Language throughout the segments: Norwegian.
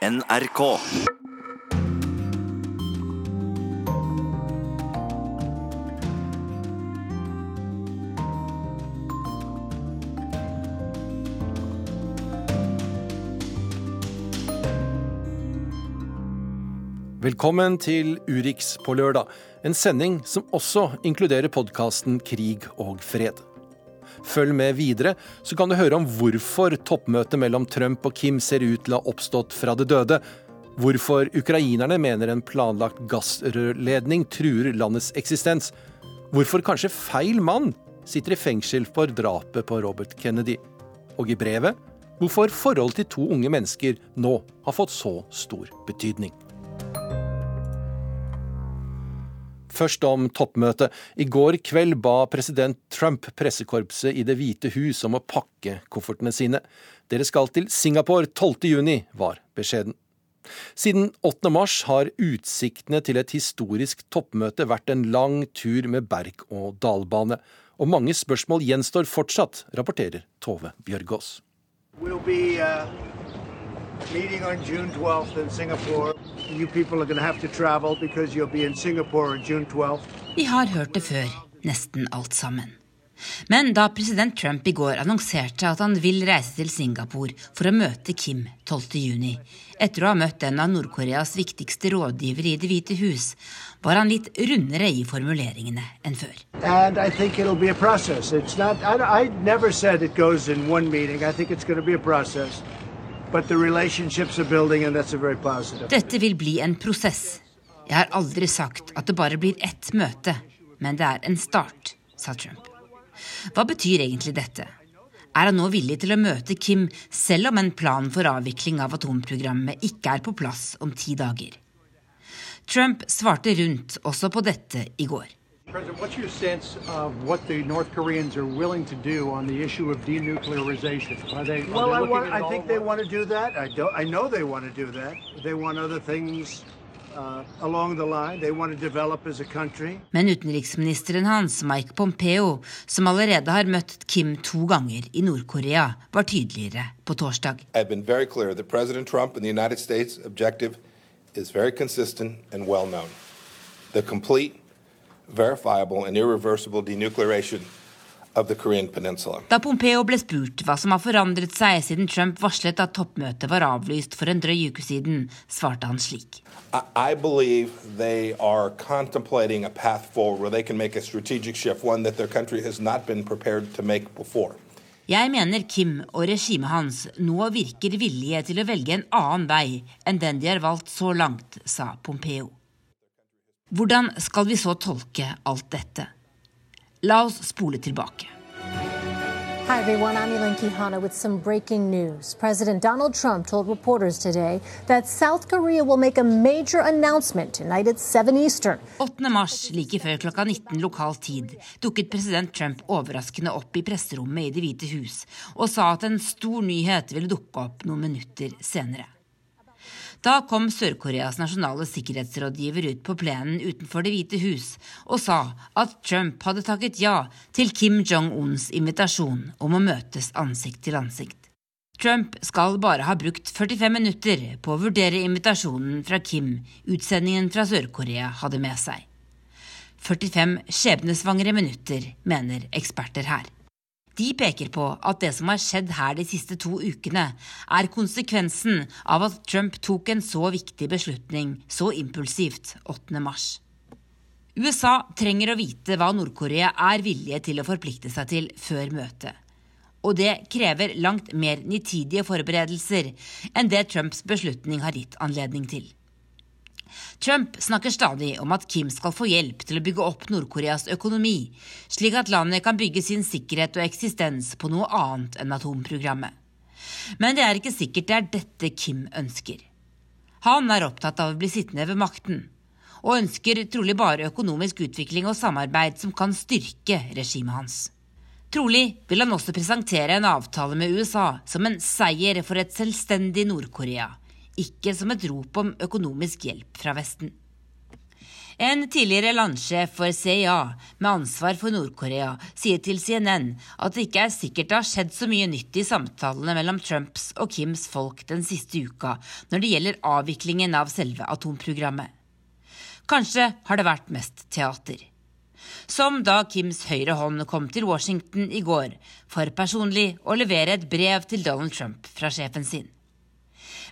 NRK. Velkommen til Urix på lørdag, en sending som også inkluderer podkasten Krig og fred. Følg med videre, så kan du høre om hvorfor toppmøtet mellom Trump og Kim ser ut til å ha oppstått fra det døde, hvorfor ukrainerne mener en planlagt gassrørledning truer landets eksistens, hvorfor kanskje feil mann sitter i fengsel for drapet på Robert Kennedy, og i brevet hvorfor forholdet til to unge mennesker nå har fått så stor betydning. Først om toppmøtet. I går kveld ba president Trump pressekorpset i Det hvite hus om å pakke koffertene sine. Dere skal til Singapore 12. juni, var beskjeden. Siden 8. mars har utsiktene til et historisk toppmøte vært en lang tur med berg- og dalbane. Og mange spørsmål gjenstår fortsatt, rapporterer Tove Bjørgaas. We'll uh, meeting on June 12th in Singapore. You people are going to have to travel because you'll be in Singapore on June 12th. Vi har hørt det før, nesten alt sammen. Men da president Trump i går annonserte at han vil reise til Singapore for å møte Kim 12.6, etter å ha møtt en av Nord-Koreas viktigste rådgivere i Det hvite hus, var han litt rundere i formuleringene enn før. And I think it'll be a process. It's not, I, I Dette vil bli en prosess. Jeg har aldri sagt at det bare blir ett møte, men det er en start, sa Trump. Hva betyr egentlig dette? Er han nå villig til å møte Kim selv om en plan for avvikling av atomprogrammet ikke er på plass om ti dager? Trump svarte rundt også på dette i går. President, what's your sense of what the North Koreans are willing to do on the issue of denuclearization? Are they? Are well, they I, want, I think they want to do that. I don't. I know they want to do that. They want other things. Uh, along the line. They want to develop as a country. Men utenriksministeren hans, Mike Pompeo, som allerede har møtt Kim to ganger i Nord-Korea, var tydeligere på torsdag. I've been very clear that President Trump and the United States objective is very consistent and well known. The complete verifiable and irreversible denuclearization of the Korean peninsula. Da Pompeo ble spurt hva som har forandret seg siden Trump varslet at toppmøtet var avlyst for en drøy uke siden, svarte han slik. I believe they are contemplating a path forward where they can make a strategic shift, one that their country has not been prepared to make before. Jeg mener Kim og regimet hans nå virker villige til å velge en annen vei enn den de har valgt så langt, sa Pompeo. Hvordan skal vi så tolke alt dette? La oss spole tilbake. Hi, everyone. I'm Elaine Kihana with some breaking news. President Donald Trump told reporters today that South Korea will make a major announcement tonight at 7 Eastern. 8. mars, like før klokka 19 lokal tid, dukket president Trump overraskende opp i presserommet i Det hvite hus og sa at en stor nyhet ville dukke opp noen minutter senere. Da kom Sør-Koreas nasjonale sikkerhetsrådgiver ut på plenen utenfor Det hvite hus og sa at Trump hadde takket ja til Kim Jong-uns invitasjon om å møtes ansikt til ansikt. Trump skal bare ha brukt 45 minutter på å vurdere invitasjonen fra Kim utsendingen fra Sør-Korea hadde med seg. 45 skjebnesvangre minutter, mener eksperter her. De peker på at det som har skjedd her de siste to ukene, er konsekvensen av at Trump tok en så viktig beslutning så impulsivt 8. mars. USA trenger å vite hva Nord-Korea er villige til å forplikte seg til før møtet. Og det krever langt mer nitidige forberedelser enn det Trumps beslutning har gitt anledning til. Trump snakker stadig om at Kim skal få hjelp til å bygge opp Nord-Koreas økonomi, slik at landet kan bygge sin sikkerhet og eksistens på noe annet enn atomprogrammet. Men det er ikke sikkert det er dette Kim ønsker. Han er opptatt av å bli sittende ved makten, og ønsker trolig bare økonomisk utvikling og samarbeid som kan styrke regimet hans. Trolig vil han også presentere en avtale med USA som en seier for et selvstendig Nord-Korea ikke som et rop om økonomisk hjelp fra Vesten. En tidligere landsjef for CIA med ansvar for Nord-Korea sier til CNN at det ikke er sikkert det har skjedd så mye nytt i samtalene mellom Trumps og Kims folk den siste uka når det gjelder avviklingen av selve atomprogrammet. Kanskje har det vært mest teater. Som da Kims høyre hånd kom til Washington i går for personlig å levere et brev til Donald Trump fra sjefen sin.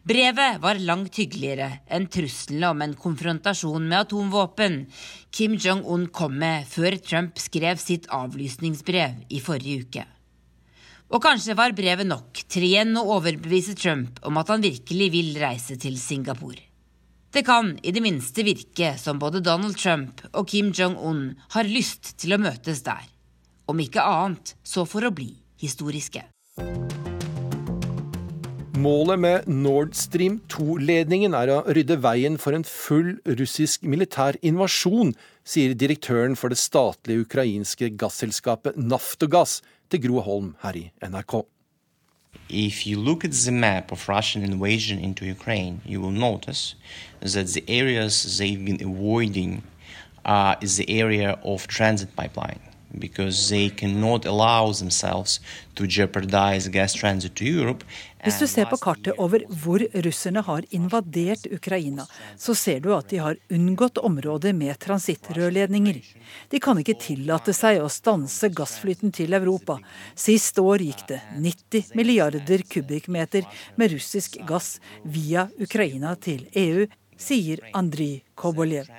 Brevet var langt hyggeligere enn truslene om en konfrontasjon med atomvåpen Kim Jong-un kom med før Trump skrev sitt avlysningsbrev i forrige uke. Og kanskje var brevet nok til igjen å overbevise Trump om at han virkelig vil reise til Singapore. Det kan i det minste virke som både Donald Trump og Kim Jong-un har lyst til å møtes der. Om ikke annet så for å bli historiske. Målet med Nord Stream 2-ledningen er å rydde veien for en full russisk militær invasjon, sier direktøren for det statlige ukrainske gasselskapet Naftogass til Gro Holm her i NRK. If you look at the map of Russian invasion into Ukraine, you will notice that the areas they've been avoiding uh, is the area of transit pipeline because they cannot allow themselves to jeopardize gas transit to Europe. Hvis du ser på kartet over hvor russerne har invadert Ukraina, så ser du at de har unngått områder med transittrørledninger. De kan ikke tillate seg å stanse gassflyten til Europa. Sist år gikk det 90 milliarder kubikkmeter med russisk gass via Ukraina til EU, sier Andrij Koboljev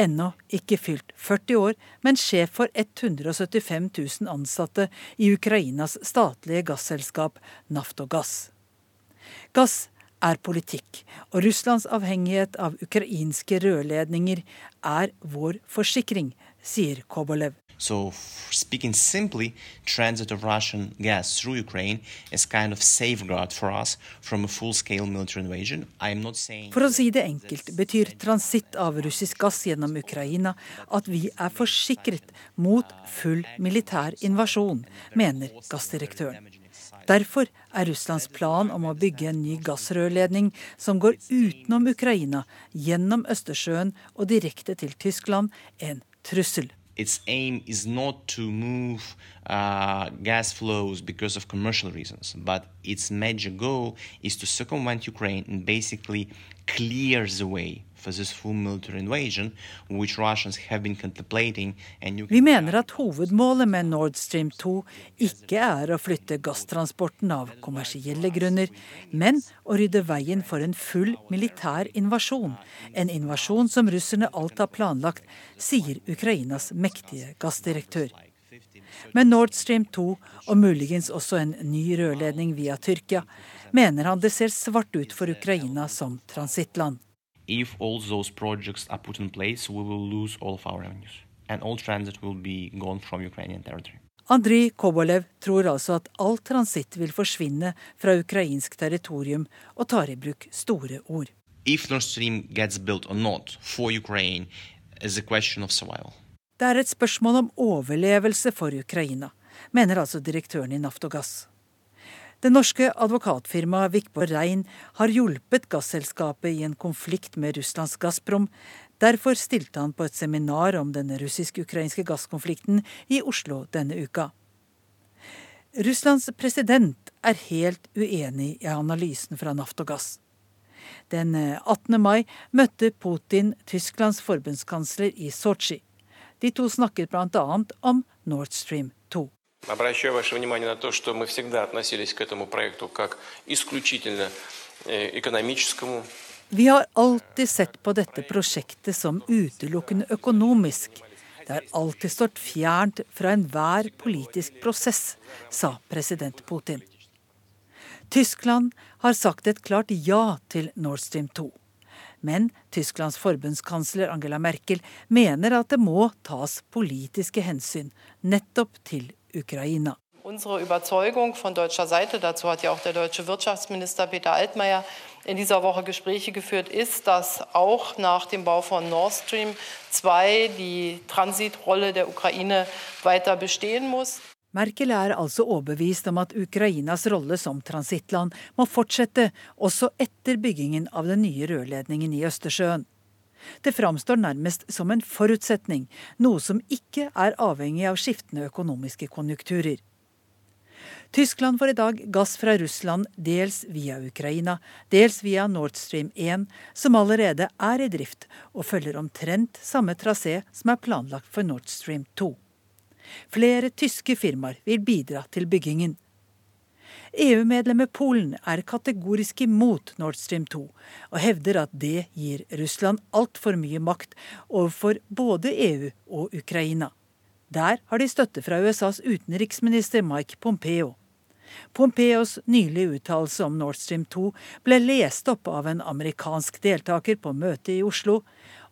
ennå ikke fylt 40 år, men sjef for 175 000 ansatte i Ukrainas statlige gasselskap Naftogass. Gass er politikk, og Russlands avhengighet av ukrainske rørledninger er vår forsikring, sier Kobolev. So, speaking simply, transit of Russian gas through Ukraine is kind of safeguard for us from a full-scale military invasion. I am not saying For å si det enkelt betyr transitt av russisk gass gjennom Ukraina at vi er forsikret mot full militær invasjon, mener gassdirektøren. Derfor er Russlands plan om å bygge en ny gassrørledning som går utenom Ukraina, gjennom Østersjøen og direkte til Tyskland, en trussel. Its aim is not to move uh, gas flows because of commercial reasons, but its major goal is to circumvent Ukraine and basically clear the way Vi mener at hovedmålet med Nord Stream 2 ikke er å flytte gasstransporten av kommersielle grunner, men å rydde veien for en full militær invasjon. En invasjon som russerne alt har planlagt, sier Ukrainas mektige gassdirektør. Med Nord Stream 2 og muligens også en ny rørledning via Tyrkia, mener han det ser svart ut for Ukraina som transittland. If all those projects are put in place, we will lose all of our revenues. And all transit will be gone from Ukrainian territory. Andrij Kobolev tror altså at all transitt vil forsvinne fra ukrainsk territorium, og tar i bruk store ord. If Nord Stream gets built or not for Ukraine is a question of survival. Det er et spørsmål om overlevelse for Ukraina, mener altså direktøren i Naftogass. Det norske advokatfirmaet Vikborg Rein har hjulpet gasselskapet i en konflikt med Russlands Gazprom. Derfor stilte han på et seminar om den russisk-ukrainske gasskonflikten i Oslo denne uka. Russlands president er helt uenig i analysen fra Naftogass. Den 18. mai møtte Putin Tysklands forbundskansler i Sotsji. De to snakket bl.a. om Nord Stream 2. Обращаю ваше внимание на то, что мы всегда относились к этому проекту как исключительно э, экономическому. Vi har alltid sett på dette prosjektet som utelukkende økonomisk. Det har alltid stått fjernt fra enhver politisk prosess, sa president Putin. Tyskland har sagt et klart ja til Nord Stream 2. Men Tysklands forbundskansler Angela Merkel mener at det må tas politiske hensyn nettopp til Ukraina. Unsere Überzeugung von deutscher Seite, dazu hat ja auch der deutsche Wirtschaftsminister Peter Altmaier in dieser Woche Gespräche geführt, ist, dass auch nach dem Bau von Nord Stream 2 die Transitrolle der Ukraine weiter bestehen muss. Merkel er altså overbevist om at Ukrainas rolle som transittland må fortsette også etter byggingen av den nye rørledningen i Østersjøen. Det framstår nærmest som en forutsetning, noe som ikke er avhengig av skiftende økonomiske konjunkturer. Tyskland får i dag gass fra Russland dels via Ukraina, dels via Nord Stream 1, som allerede er i drift og følger omtrent samme trasé som er planlagt for Nord Stream 2. Flere tyske firmaer vil bidra til byggingen. EU-medlemmet Polen er kategorisk imot Nord Stream 2, og hevder at det gir Russland altfor mye makt overfor både EU og Ukraina. Der har de støtte fra USAs utenriksminister Mike Pompeo. Pompeos nylige uttalelse om Nord Stream 2 ble lest opp av en amerikansk deltaker på møtet i Oslo,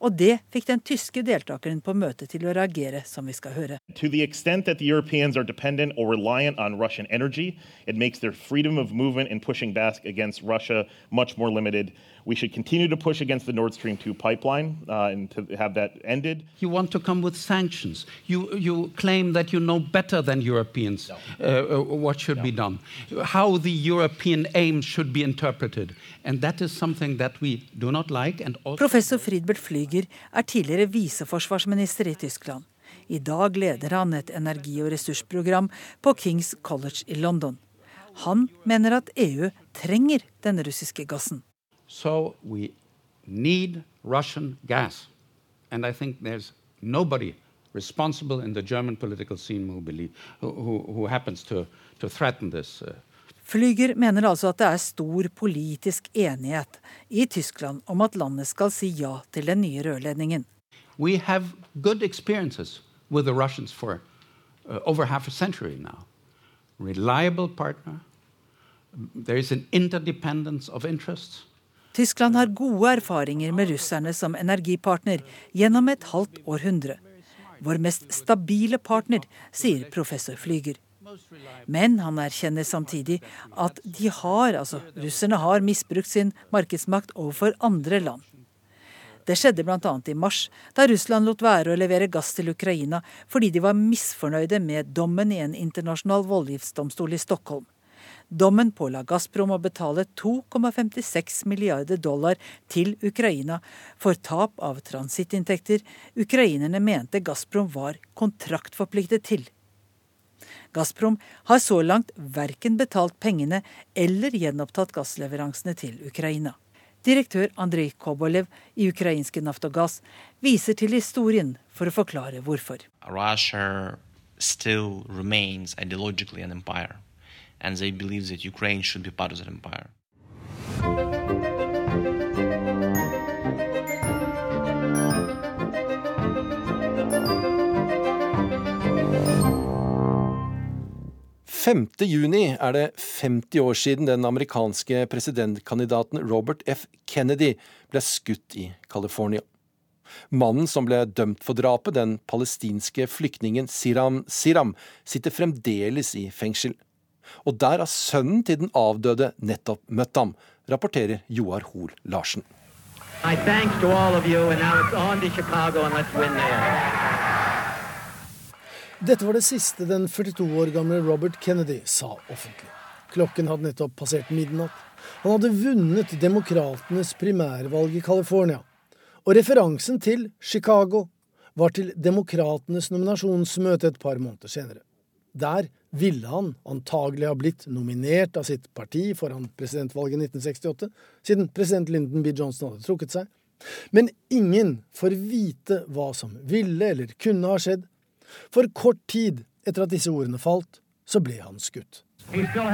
og det fikk den tyske deltakeren på møtet til å reagere, som vi skal høre. To the extent that the Europeans are dependent or reliant on Russian energy, it makes their freedom of movement and pushing back against Russia much more limited. We should continue to push against the Nord Stream 2 pipeline uh, and to have that ended. You want to come with sanctions. You, you claim that you know better than Europeans no. uh, what should no. be done, how the European aims should be interpreted. And that is something that we do not like. And also Professor Friedbert Flyger er tidligere viseforsvarsminister i Tyskland. I dag leder han et energi- og ressursprogram på Kings College i London. Han mener at EU trenger den russiske gassen. So we need Russian gas. And I think there's nobody responsible in the German political scene who, believe, who, who, who happens to, to threaten this. Uh, Flyger mener altså at det er stor politisk enighet i Tyskland om at landet skal si ja til den nye rørledningen. We have good experiences with the Russians for uh, over half a century now. Reliable partner. There is an interdependence of interests. Tyskland har gode erfaringer med russerne som energipartner gjennom et halvt århundre. Vår mest stabile partner, sier professor Flyger. Men han erkjenner samtidig at de har, altså russerne har misbrukt sin markedsmakt overfor andre land. Det skjedde bl.a. i mars, da Russland lot være å levere gass til Ukraina fordi de var misfornøyde med dommen i en internasjonal voldgiftsdomstol i Stockholm. Dommen påla Gazprom å betale 2,56 milliarder dollar til Ukraina for tap av transittinntekter ukrainerne mente Gazprom var kontraktforpliktet til. Gazprom har så langt verken betalt pengene eller gjenopptatt gassleveransene til Ukraina. Direktør Andrij Kobolev i ukrainske Naftogaz viser til historien for å forklare hvorfor. Russia still remains ideologically an empire and they believe that Ukraine should be part of that empire. Juni er det 50 år siden den amerikanske presidentkandidaten Robert F. Kennedy ble skutt i California. Mannen som ble dømt for drapet, den palestinske flyktningen Siram Siram, sitter fremdeles i fengsel. Og der har sønnen til den avdøde nettopp møtt ham, rapporterer Joar Hoel Larsen. Dette var det siste den 42 år gamle Robert Kennedy sa offentlig. Klokken hadde nettopp passert midnatt. Han hadde vunnet demokratenes primærvalg i California. Og referansen til Chicago var til demokratenes nominasjonsmøte et par måneder senere. Der ville han antagelig ha blitt nominert av sitt parti foran presidentvalget 1968, siden president Lyndon B. Johnson hadde trukket seg. Men ingen får vite hva som ville eller kunne ha skjedd. For kort tid etter at disse ordene falt, så ble han skutt. The gun.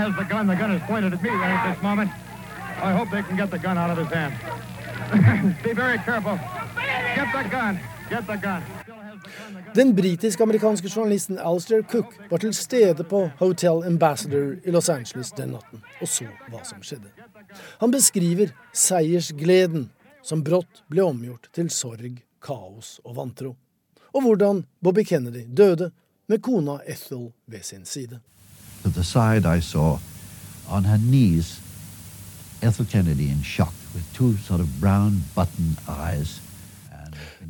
The gun. Get the gun. Den britisk-amerikanske journalisten Alistair Cook var til stede på Hotel Ambassador i Los Angeles den natten og så hva som skjedde. Han beskriver seiersgleden som brått ble omgjort til sorg, kaos og vantro. Og hvordan Bobby Kennedy døde med kona Ethel ved sin side. Ethel Kennedy in shock with two sort of brown button eyes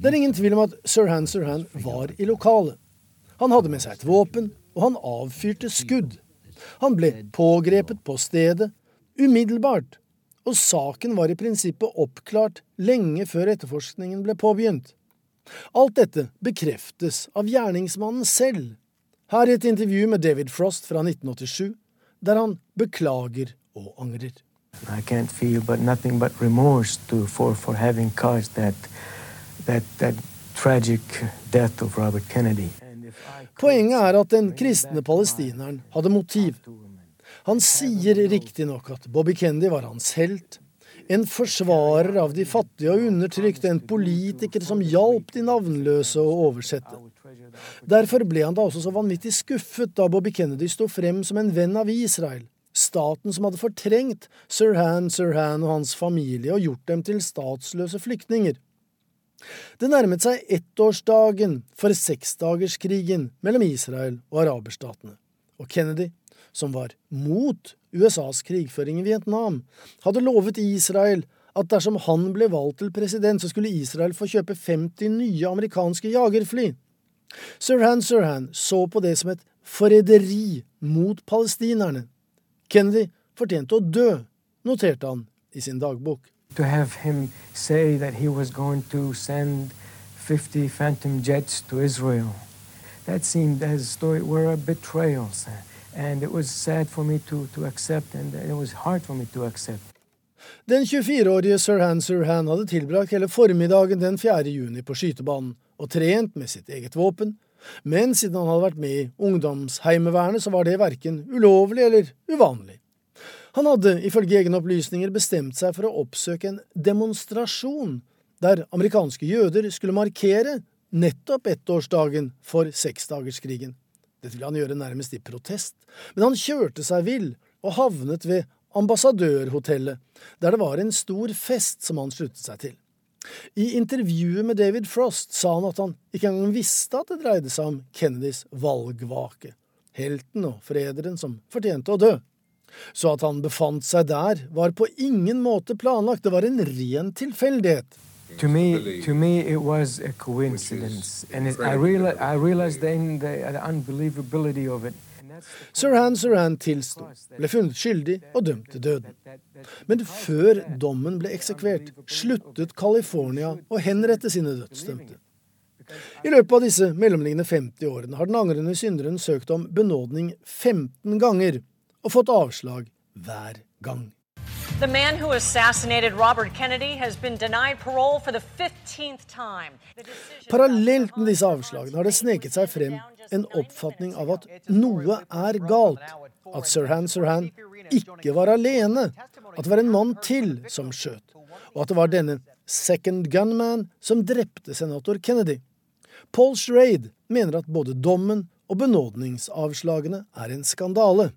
det er ingen tvil om at Sirhan Sirhan var i lokalet. Han hadde med seg et våpen, og han avfyrte skudd. Han ble pågrepet på stedet umiddelbart, og saken var i prinsippet oppklart lenge før etterforskningen ble påbegynt. Alt dette bekreftes av gjerningsmannen selv, her i et intervju med David Frost fra 1987, der han beklager og angrer. I can't feel but nothing but remorse to, for, for having caused that, that, that tragic death of Robert Kennedy. Poenget er at den kristne palestineren hadde motiv. Han sier riktignok at Bobby Kennedy var hans helt, en forsvarer av de fattige og undertrykte, en politiker som hjalp de navnløse å oversette. Derfor ble han da også så vanvittig skuffet da Bobby Kennedy sto frem som en venn av Israel, staten som hadde fortrengt Sirhan Sirhan og hans familie og gjort dem til statsløse flyktninger. Det nærmet seg ettårsdagen for seksdagerskrigen mellom Israel og araberstatene, og Kennedy, som var mot USAs krigføring i Vietnam, hadde lovet Israel at dersom han ble valgt til president, så skulle Israel få kjøpe 50 nye amerikanske jagerfly. Sirhan Sirhan så på det som et forræderi mot palestinerne, Kennedy fortjente å dø, noterte han i sin dagbok. To have him say that he was going to send 50 Phantom jets to Israel, that seemed as though it were betrayal. And it was sad for me to, to accept, and it was hard for me to accept. Den 24-årige Sirhan Sirhan hadde tilbrakt hele formiddagen den 4. juni på skytebanen og trent med sitt eget våpen, men siden han hadde vært med i ungdomsheimevernet, så var det verken ulovlig eller uvanlig. Han hadde ifølge egne opplysninger bestemt seg for å oppsøke en demonstrasjon der amerikanske jøder skulle markere nettopp ettårsdagen for seksdagerskrigen. Dette ville han gjøre nærmest i protest, men han kjørte seg vill og havnet ved ambassadørhotellet, der det var en stor fest som han sluttet seg til. I intervjuet med David Frost sa han at han ikke engang visste at det dreide seg om Kennedys valgvake, helten og forræderen som fortjente å dø. Så at han befant seg der, var på ingen måte planlagt, det var en ren tilfeldighet. To me, to me, it was a coincidence, and it, I, realized, I realized then the, the unbelievability of it. Sirhan Sirhan tilsto, ble funnet skyldig og dømt til døden. Men før dommen ble eksekvert, sluttet California å henrette sine dødsdømte. I løpet av disse mellomliggende 50 årene har den angrende synderen søkt om benådning 15 ganger, og fått avslag hver gang. The man who assassinated Robert Kennedy has been denied parole for the 15th time. Parallelt med disse avslagene har det sneket seg frem en oppfatning av at noe er galt. At Sirhan Sirhan ikke var alene. At det var en mann til som skjøt. Og at det var denne second gunman som drepte senator Kennedy. Paul Shrade mener at både dommen og benådningsavslagene er en skandale.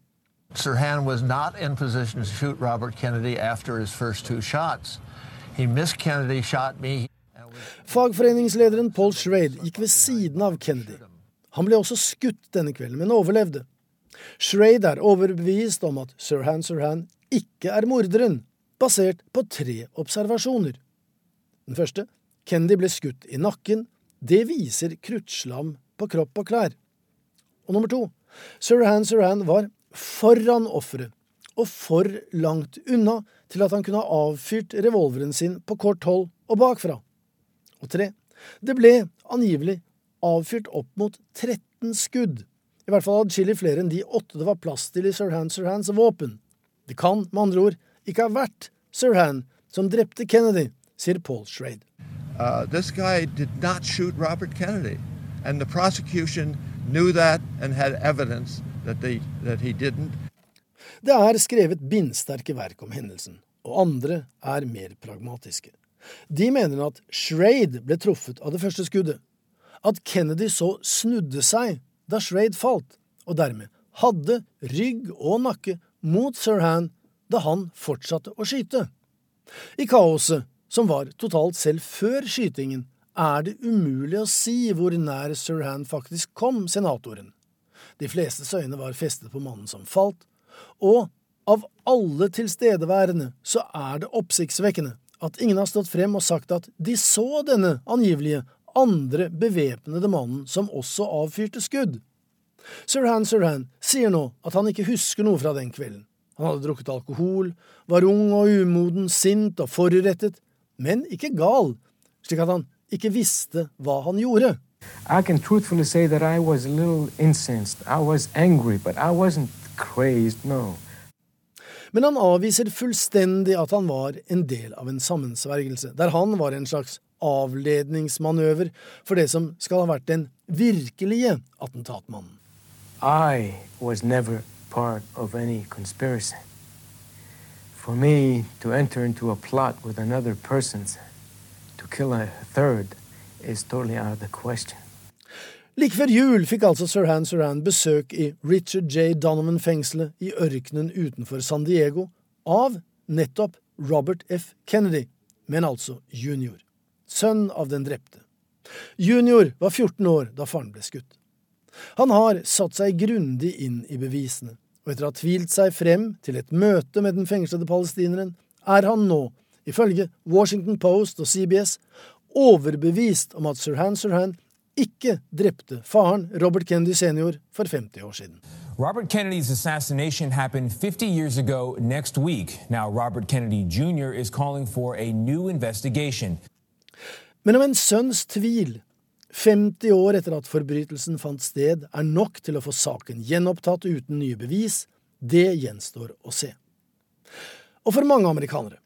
Sirhan was not in position to shoot Robert Kennedy after his first two shots. He missed Kennedy, shot me. Fagforeningslederen Paul Schraid gikk ved siden av Kennedy. Han ble også skutt denne kvelden, men overlevde. Schraid er overbevist om at Sirhan Sirhan ikke er morderen, basert på tre observasjoner. Den første Kennedy ble skutt i nakken. Det viser kruttslam på kropp og klær. Og nummer to Sirhan Sirhan var foran offeret og for langt unna til at han kunne ha avfyrt revolveren sin på kort hold og bakfra. Og tre, det ble angivelig avfyrt opp mot 13 skudd, i hvert fall adskillig flere enn de åtte det var plass til i Sirhan Sirhans våpen. Det kan med andre ord ikke ha vært Sirhan som drepte Kennedy, sier Paul Schraid. Uh, this guy did Robert Kennedy, and the prosecution knew that and had that, they, that. Det er skrevet bindsterke verk om hendelsen, og andre er mer pragmatiske. De mener at Shrade ble truffet av det første skuddet, at Kennedy så snudde seg da Shrade falt, og dermed hadde rygg og nakke mot Sirhan da han fortsatte å skyte. I kaoset, som var totalt selv før skytingen, er det umulig å si hvor nær Sirhan faktisk kom senatoren. De flestes øyne var festet på mannen som falt, og av alle tilstedeværende så er det oppsiktsvekkende at ingen har stått frem og sagt at de så denne angivelige andre bevæpnede mannen som også avfyrte skudd. Sirhan Sirhan sier nå at han ikke husker noe fra den kvelden, Han hadde drukket alkohol, var ung og umoden, sint og forurettet, men ikke gal, slik at han ikke visste hva han gjorde. I can truthfully say that I was a little incensed. I was angry, but I wasn't crazed, no. Men han avviser fullstendig at han var en del av en sammensvergelse, der han var en slags avledningsmanøver for det som skal ha vært den virkelige attentatmannen. I was never part of any conspiracy. For me to enter into a plot with another person to kill a third is. Like før jul fikk altså Sirhan Sirhan besøk i Richard J. Donovan-fengselet i ørkenen utenfor San Diego av nettopp Robert F. Kennedy, men altså junior. Sønn av den drepte. Junior var 14 år da faren ble skutt. Han har satt seg grundig inn i bevisene, og etter å ha tvilt seg frem til et møte med den fengslede palestineren, er han nå, ifølge Washington Post og CBS, overbevist om at Sirhan Sirhan ikke drepte faren, Robert Kennedy senior, for 50 år siden. Robert Kennedy's assassination happened 50 years ago next week. Now, Robert Kennedy Jr. is calling for a new investigation. Men om en sønns tvil 50 år etter at forbrytelsen fant sted, er nok til å få saken gjenopptatt uten nye bevis, det gjenstår å se. Og for mange amerikanere.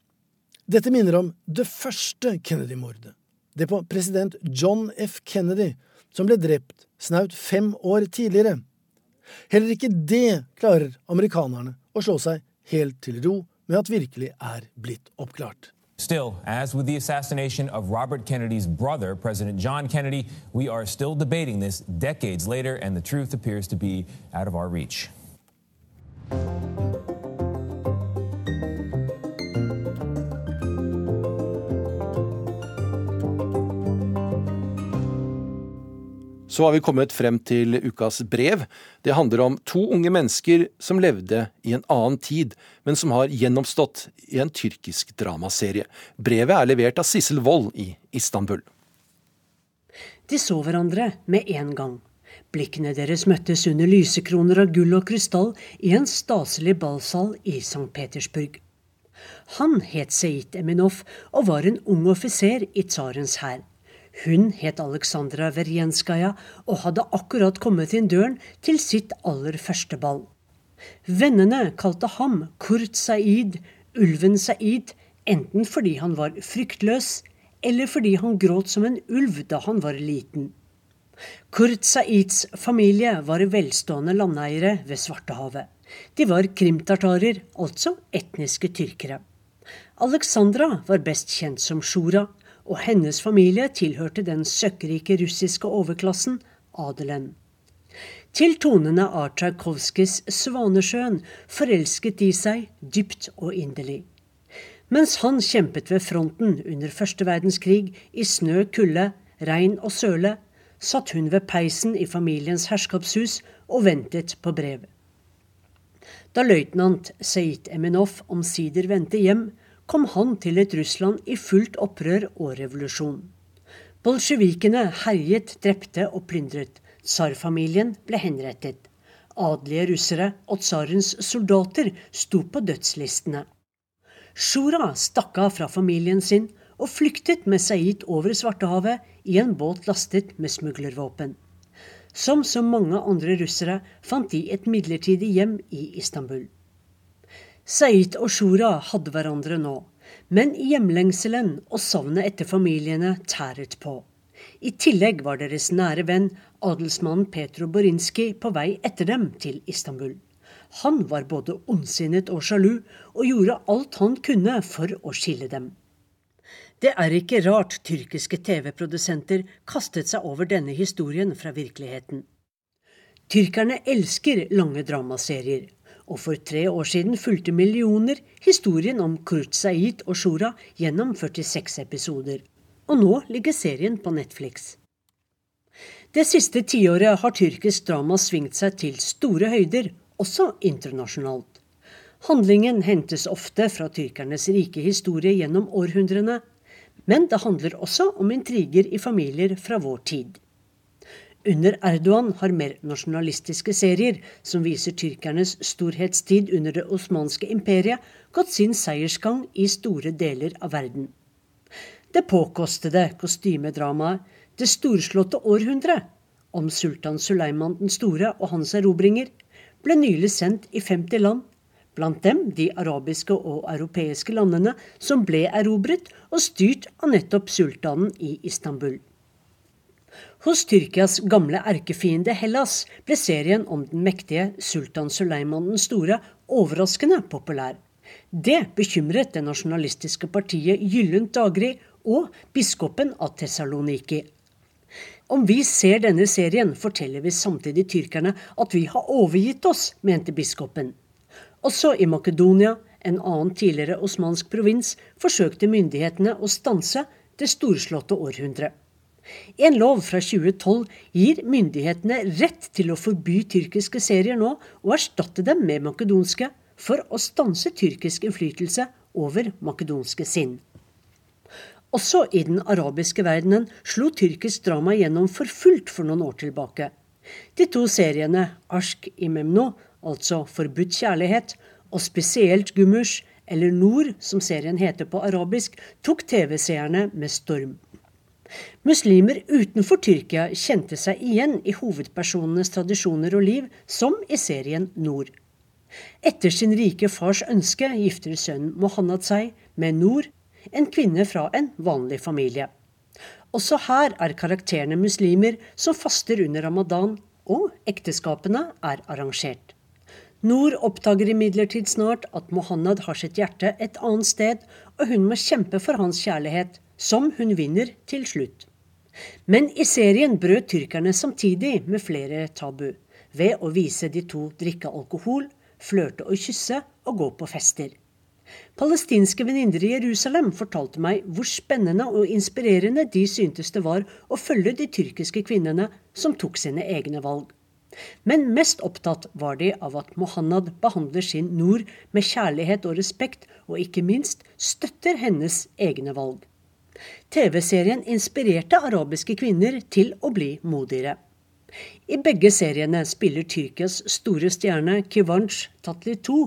Dette minner om det første Kennedy-mordet. Det på president John F. Kennedy, som ble drept snaut fem år tidligere. Heller ikke det klarer amerikanerne å slå seg helt til ro med at virkelig er blitt oppklart. Still, as with the assassination of Robert Kennedy's brother, President John Kennedy, we are still debating this decades later, and the truth appears to be out of our reach. Så har vi kommet frem til ukas brev. Det handler om to unge mennesker som levde i en annen tid, men som har gjennomstått i en tyrkisk dramaserie. Brevet er levert av Sissel Wold i Istanbul. De så hverandre med en gang. Blikkene deres møttes under lysekroner av gull og krystall i en staselig ballsal i St. Petersburg. Han het Seit Eminov og var en ung offiser i tsarens hær. Hun het Aleksandra Verjenskaja og hadde akkurat kommet inn døren til sitt aller første ball. Vennene kalte ham Kurt Saeed, Ulven Saeed, enten fordi han var fryktløs, eller fordi han gråt som en ulv da han var liten. Kurt Saids familie var velstående landeiere ved Svartehavet. De var krimtartarer, altså etniske tyrkere. Alexandra var best kjent som Shura, og hennes familie tilhørte den søkkrike russiske overklassen, adelen. Til tonene av Tsjajkovskijs 'Svanesjøen' forelsket de seg dypt og inderlig. Mens han kjempet ved fronten under første verdenskrig i snø, kulde, regn og søle, satt hun ved peisen i familiens herskapshus og ventet på brev. Da løytnant Seit Eminov omsider vendte hjem, kom han til et Russland i fullt opprør og revolusjon. Bolsjevikene herjet, drepte og plyndret. Tsarfamilien ble henrettet. Adelige russere og tsarens soldater sto på dødslistene. Sjura stakk av fra familien sin og flyktet med Saeed over Svartehavet i en båt lastet med smuglervåpen. Som så mange andre russere fant de et midlertidig hjem i Istanbul. Saeed og Shura hadde hverandre nå, men hjemlengselen og savnet etter familiene tæret på. I tillegg var deres nære venn adelsmannen Petro Borinski på vei etter dem til Istanbul. Han var både ondsinnet og sjalu, og gjorde alt han kunne for å skille dem. Det er ikke rart tyrkiske TV-produsenter kastet seg over denne historien fra virkeligheten. Tyrkerne elsker lange dramaserier, og for tre år siden fulgte millioner historien om Kurt Said og Shura gjennom 46 episoder. Og nå ligger serien på Netflix. Det siste tiåret har tyrkisk drama svingt seg til store høyder, også internasjonalt. Handlingen hentes ofte fra tyrkernes rike historie gjennom århundrene, men det handler også om intriger i familier fra vår tid. Under Erdogan har mer nasjonalistiske serier, som viser tyrkernes storhetstid under det osmanske imperiet, gått sin seiersgang i store deler av verden. Det påkostede kostymedramaet Det storslåtte århundre om sultan Suleiman den store og hans erobringer ble nylig sendt i 50 land, blant dem de arabiske og europeiske landene som ble erobret og styrt av nettopp sultanen i Istanbul. Hos Tyrkias gamle erkefiende Hellas ble serien om den mektige sultan Suleiman den store overraskende populær. Det bekymret det nasjonalistiske partiet Gyllent daggry og biskopen av Tessaloniki. Om vi ser denne serien, forteller vi samtidig tyrkerne at vi har overgitt oss, mente biskopen. Også i Makedonia, en annen tidligere osmansk provins, forsøkte myndighetene å stanse det storslåtte århundret. En lov fra 2012 gir myndighetene rett til å forby tyrkiske serier nå, og erstatte dem med makedonske, for å stanse tyrkisk innflytelse over makedonske sinn. Også i den arabiske verdenen slo tyrkisk drama gjennom for fullt for noen år tilbake. De to seriene Ashk i Memno, altså Forbudt kjærlighet, og spesielt Gumush, eller Nord, som serien heter på arabisk, tok TV-seerne med storm. Muslimer utenfor Tyrkia kjente seg igjen i hovedpersonenes tradisjoner og liv, som i serien Nord. Etter sin rike fars ønske gifter sønnen Mohammed seg med Nord, en kvinne fra en vanlig familie. Også her er karakterene muslimer som faster under ramadan, og ekteskapene er arrangert. Nord oppdager imidlertid snart at Mohammed har sitt hjerte et annet sted, og hun må kjempe for hans kjærlighet, som hun vinner til slutt. Men i serien brøt tyrkerne samtidig med flere tabu, ved å vise de to drikke alkohol, flørte og kysse og gå på fester. Palestinske venninner i Jerusalem fortalte meg hvor spennende og inspirerende de syntes det var å følge de tyrkiske kvinnene som tok sine egne valg. Men mest opptatt var de av at Mohanad behandler sin nord med kjærlighet og respekt, og ikke minst støtter hennes egne valg. TV-serien inspirerte arabiske kvinner til å bli modigere. I begge seriene spiller Tyrkias store stjerne Kivanch Tatli 2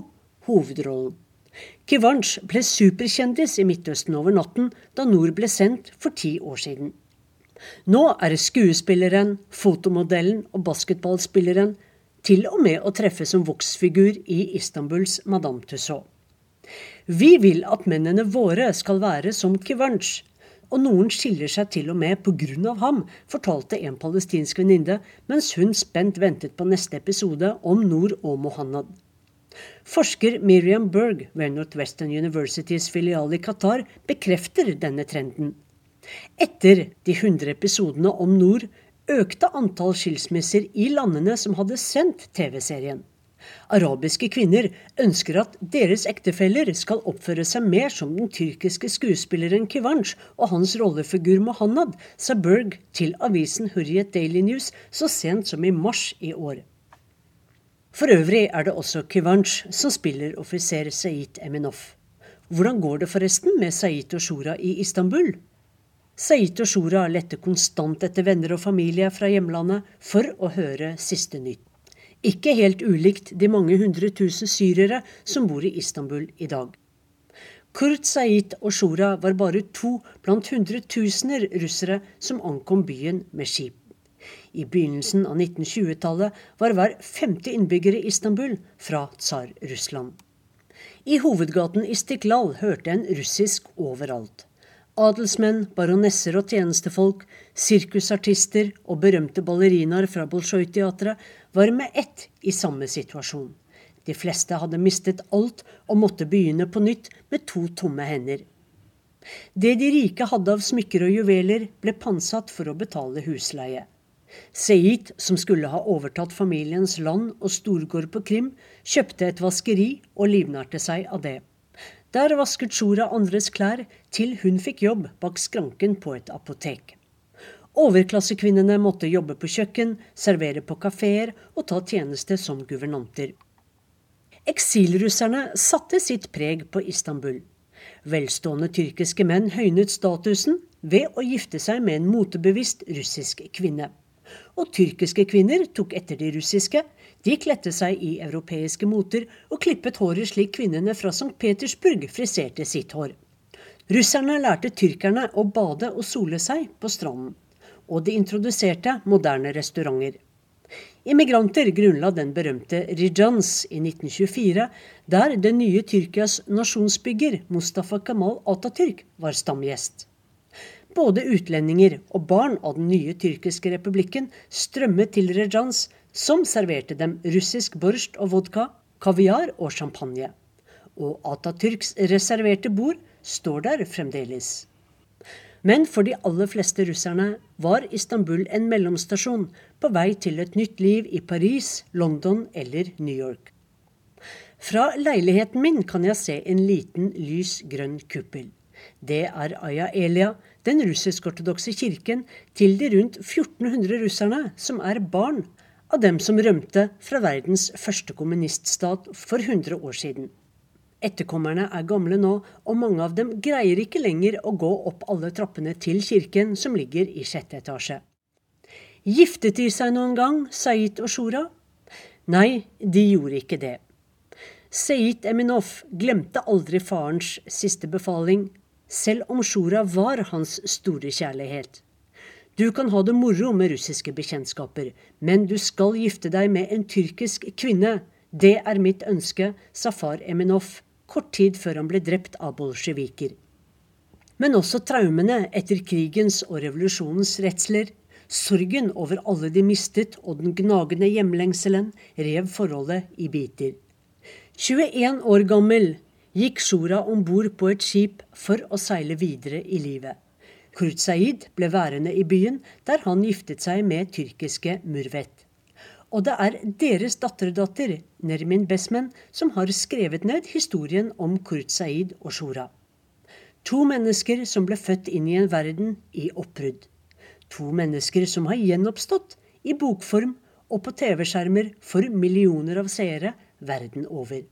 hovedrollen. Kivanch ble superkjendis i Midtøsten over natten da Nord ble sendt for ti år siden. Nå er skuespilleren, fotomodellen og basketballspilleren til og med å treffe som voksfigur i Istanbuls Madame Tussauds. Vi vil at mennene våre skal være som Kivanch, og noen skiller seg til og med pga. ham, fortalte en palestinsk venninne mens hun spent ventet på neste episode om Nord og Mohannad. Forsker Miriam Berg ved Northwestern Universitys filial i Qatar bekrefter denne trenden. Etter de 100 episodene om Nord økte antall skilsmisser i landene som hadde sendt TV-serien. Arabiske kvinner ønsker at deres ektefeller skal oppføre seg mer som den tyrkiske skuespilleren Kivanch og hans rollefigur Mohammed, sa Berg til avisen Hurriyet Daily News så sent som i mars i år. For øvrig er det også Kivanch som spiller offiser Saeed Eminov. Hvordan går det forresten med Saeed og Shura i Istanbul? Saeed og Shura lette konstant etter venner og familie fra hjemlandet for å høre siste nytt. Ikke helt ulikt de mange hundre tusen syrere som bor i Istanbul i dag. Kurt Said og Shura var bare to blant hundretusener russere som ankom byen med skip. I begynnelsen av 1920-tallet var hver femte innbygger i Istanbul fra Tsar-Russland. I hovedgaten Istiklal hørte en russisk overalt. Adelsmenn, baronesser og tjenestefolk, sirkusartister og berømte ballerinaer fra Bolsjoj-teatret var med ett i samme situasjon. De fleste hadde mistet alt og måtte begynne på nytt med to tomme hender. Det de rike hadde av smykker og juveler, ble pantsatt for å betale husleie. Seid, som skulle ha overtatt familiens land og storgård på Krim, kjøpte et vaskeri og livnærte seg av det. Der vasket Sjora andres klær til hun fikk jobb bak skranken på et apotek. Overklassekvinnene måtte jobbe på kjøkken, servere på kafeer og ta tjeneste som guvernanter. Eksilrusserne satte sitt preg på Istanbul. Velstående tyrkiske menn høynet statusen ved å gifte seg med en motebevisst russisk kvinne. Og tyrkiske kvinner tok etter de russiske. De kledde seg i europeiske moter og klippet håret slik kvinnene fra St. Petersburg friserte sitt hår. Russerne lærte tyrkerne å bade og sole seg på stranden. Og de introduserte moderne restauranter. Immigranter grunnla den berømte Rijans i 1924, der det nye Tyrkias nasjonsbygger Mustafa Kemal Atatürk var stamgjest. Både utlendinger og barn av den nye tyrkiske republikken strømmet til Rejans, som serverte dem russisk borsjt og vodka, kaviar og champagne. Og Atatürks reserverte bord står der fremdeles. Men for de aller fleste russerne var Istanbul en mellomstasjon på vei til et nytt liv i Paris, London eller New York. Fra leiligheten min kan jeg se en liten lys grønn kuppel. Det er Aya Elia, den russisk-ortodokse kirken til de rundt 1400 russerne som er barn av dem som rømte fra verdens første kommuniststat for 100 år siden. Etterkommerne er gamle nå, og mange av dem greier ikke lenger å gå opp alle trappene til kirken som ligger i sjette etasje. Giftet de seg noen gang, Said og Shura? Nei, de gjorde ikke det. Said Eminov glemte aldri farens siste befaling, selv om Shura var hans store kjærlighet. Du kan ha det moro med russiske bekjentskaper, men du skal gifte deg med en tyrkisk kvinne. Det er mitt ønske, sa far Eminov kort tid før han ble drept av bolsjeviker. Men også traumene etter krigens og revolusjonens redsler, sorgen over alle de mistet og den gnagende hjemlengselen rev forholdet i biter. 21 år gammel gikk Shura om bord på et skip for å seile videre i livet. Kurt Said ble værende i byen, der han giftet seg med tyrkiske Murvet. Og det er deres datterdatter, Nermin Besmen, som har skrevet ned historien om Kurt Said og Shora. To mennesker som ble født inn i en verden i oppbrudd. To mennesker som har gjenoppstått i bokform og på TV-skjermer for millioner av seere verden over.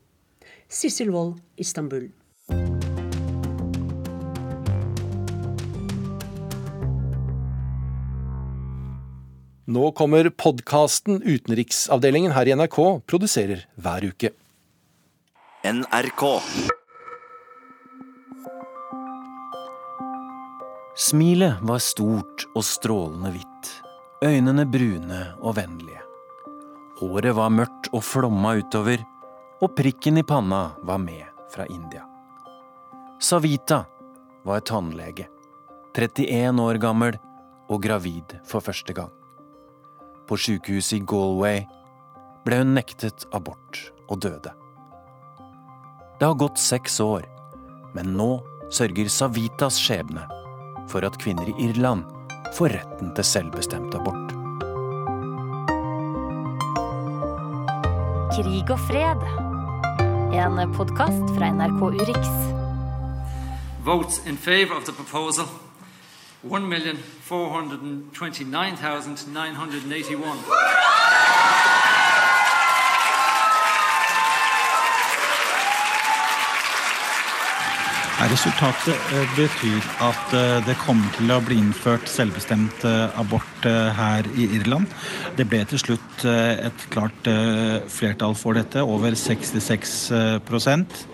Sissel Wold, Istanbul. Nå kommer podkasten Utenriksavdelingen her i NRK produserer hver uke. NRK. Smilet var stort og strålende hvitt, øynene brune og vennlige. Håret var mørkt og flomma utover, og prikken i panna var med fra India. Savita var tannlege, 31 år gammel og gravid for første gang. På sykehuset i Galway ble hun nektet abort og døde. Det har gått seks år, men nå sørger Savitas skjebne for at kvinner i Irland får retten til selvbestemt abort. Krig og fred. En podkast fra NRK Urix. Vote in favor of the proposal 1,429,981. Resultatet eh, betyr at eh, det kommer til å bli innført selvbestemt eh, abort her i Irland. Det ble til slutt et klart flertall for dette, over 66%